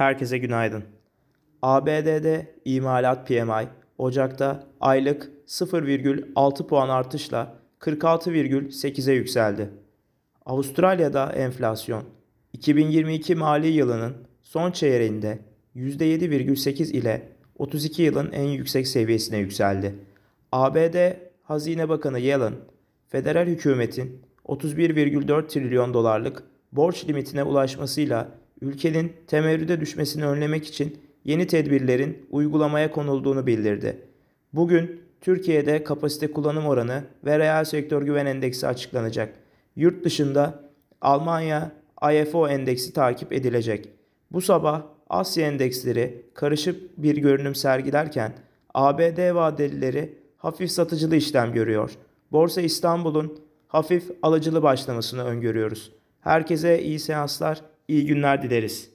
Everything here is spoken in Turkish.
Herkese günaydın. ABD'de imalat PMI Ocak'ta aylık 0,6 puan artışla 46,8'e yükseldi. Avustralya'da enflasyon 2022 mali yılının son çeyreğinde %7,8 ile 32 yılın en yüksek seviyesine yükseldi. ABD Hazine Bakanı Yellen, federal hükümetin 31,4 trilyon dolarlık borç limitine ulaşmasıyla ülkenin temerrüde düşmesini önlemek için yeni tedbirlerin uygulamaya konulduğunu bildirdi. Bugün Türkiye'de kapasite kullanım oranı ve reel sektör güven endeksi açıklanacak. Yurt dışında Almanya IFO endeksi takip edilecek. Bu sabah Asya endeksleri karışık bir görünüm sergilerken ABD vadelileri hafif satıcılı işlem görüyor. Borsa İstanbul'un hafif alıcılı başlamasını öngörüyoruz. Herkese iyi seanslar, iyi günler dileriz.